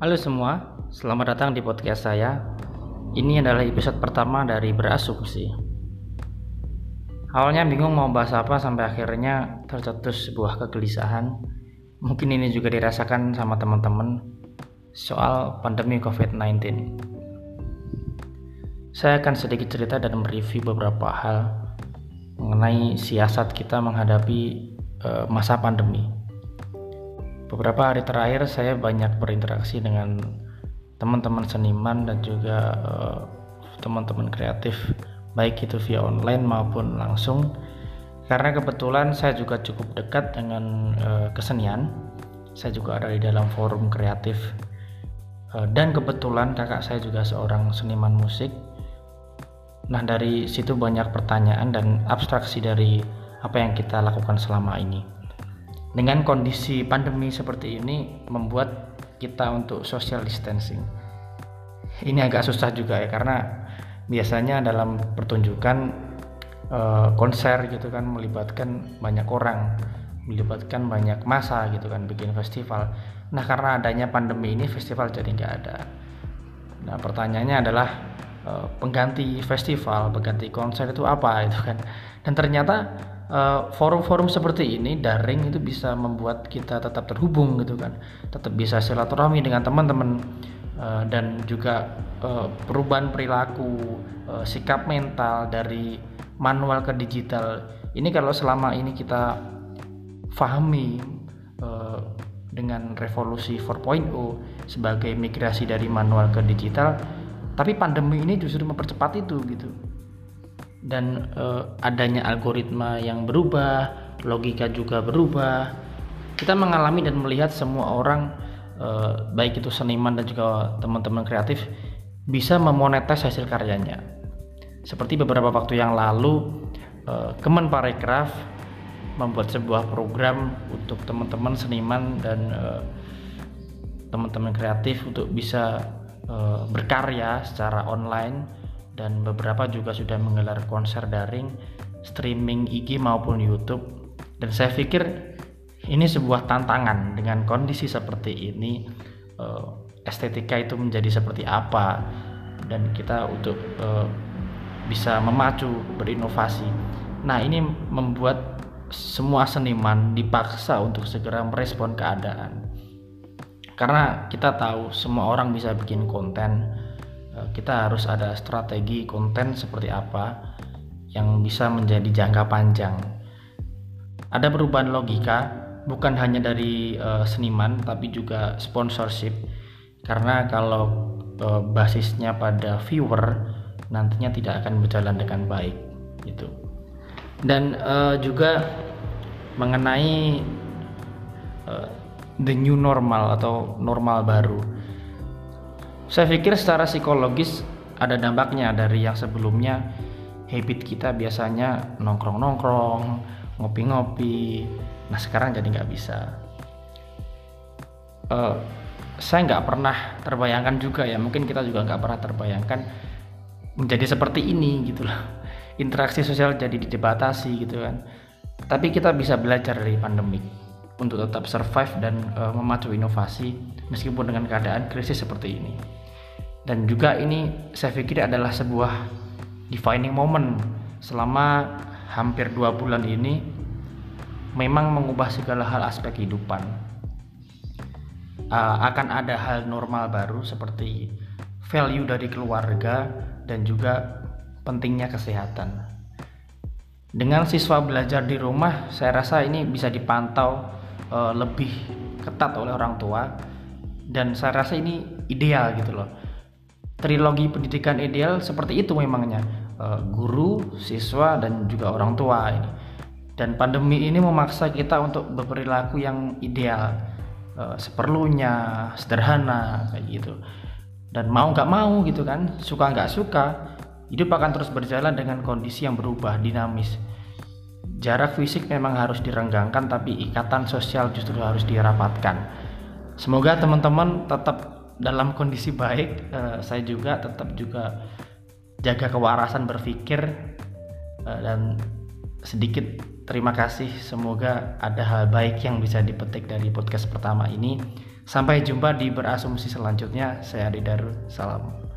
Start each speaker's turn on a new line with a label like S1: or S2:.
S1: Halo semua, selamat datang di podcast saya. Ini adalah episode pertama dari Berasumsi. Awalnya bingung mau bahas apa sampai akhirnya tercetus sebuah kegelisahan. Mungkin ini juga dirasakan sama teman-teman soal pandemi COVID-19. Saya akan sedikit cerita dan mereview beberapa hal mengenai siasat kita menghadapi uh, masa pandemi beberapa hari terakhir saya banyak berinteraksi dengan teman-teman seniman dan juga uh, teman-teman kreatif baik itu via online maupun langsung. Karena kebetulan saya juga cukup dekat dengan uh, kesenian. Saya juga ada di dalam forum kreatif. Uh, dan kebetulan kakak saya juga seorang seniman musik. Nah dari situ banyak pertanyaan dan abstraksi dari apa yang kita lakukan selama ini dengan kondisi pandemi seperti ini membuat kita untuk social distancing. Ini agak susah juga ya karena biasanya dalam pertunjukan uh, konser gitu kan melibatkan banyak orang melibatkan banyak masa gitu kan bikin festival. Nah karena adanya pandemi ini festival jadi nggak ada. Nah pertanyaannya adalah uh, pengganti festival pengganti konser itu apa itu kan. Dan ternyata Eh, forum-forum uh, seperti ini daring itu bisa membuat kita tetap terhubung gitu kan. Tetap bisa silaturahmi dengan teman-teman uh, dan juga uh, perubahan perilaku uh, sikap mental dari manual ke digital. Ini kalau selama ini kita fahami uh, dengan revolusi 4.0 sebagai migrasi dari manual ke digital tapi pandemi ini justru mempercepat itu gitu dan uh, adanya algoritma yang berubah, logika juga berubah. Kita mengalami dan melihat semua orang uh, baik itu seniman dan juga teman-teman kreatif bisa memonetis hasil karyanya. Seperti beberapa waktu yang lalu uh, Kemenparekraf membuat sebuah program untuk teman-teman seniman dan teman-teman kreatif untuk bisa berkarya secara online dan beberapa juga sudah menggelar konser daring, streaming IG maupun YouTube. Dan saya pikir ini sebuah tantangan dengan kondisi seperti ini uh, estetika itu menjadi seperti apa dan kita untuk uh, bisa memacu berinovasi. Nah, ini membuat semua seniman dipaksa untuk segera merespon keadaan. Karena kita tahu semua orang bisa bikin konten, Eh, kita harus ada strategi konten seperti apa yang bisa menjadi jangka panjang. Ada perubahan logika bukan hanya dari uh, seniman tapi juga sponsorship karena kalau uh, basisnya pada viewer nantinya tidak akan berjalan dengan baik gitu. Dan uh, juga mengenai uh, the new normal atau normal baru saya pikir secara psikologis ada dampaknya dari yang sebelumnya habit kita biasanya nongkrong-nongkrong, ngopi-ngopi. Nah sekarang jadi nggak bisa. Uh, saya nggak pernah terbayangkan juga ya, mungkin kita juga nggak pernah terbayangkan menjadi seperti ini gitu loh. Interaksi sosial jadi dibatasi gitu kan. Tapi kita bisa belajar dari pandemik untuk tetap survive dan uh, memacu inovasi meskipun dengan keadaan krisis seperti ini dan juga ini saya pikir adalah sebuah defining moment. Selama hampir dua bulan ini memang mengubah segala hal aspek kehidupan. Uh, akan ada hal normal baru seperti value dari keluarga dan juga pentingnya kesehatan. Dengan siswa belajar di rumah saya rasa ini bisa dipantau uh, lebih ketat oleh orang tua. Dan saya rasa ini ideal gitu loh trilogi pendidikan ideal seperti itu memangnya uh, guru, siswa dan juga orang tua ini. Dan pandemi ini memaksa kita untuk berperilaku yang ideal, uh, seperlunya, sederhana kayak gitu. Dan mau nggak mau gitu kan, suka nggak suka, hidup akan terus berjalan dengan kondisi yang berubah, dinamis. Jarak fisik memang harus direnggangkan, tapi ikatan sosial justru harus dirapatkan. Semoga teman-teman tetap dalam kondisi baik uh, saya juga tetap juga jaga kewarasan berpikir uh, dan sedikit terima kasih. Semoga ada hal baik yang bisa dipetik dari podcast pertama ini. Sampai jumpa di berasumsi selanjutnya. Saya Adi Darul. Salam.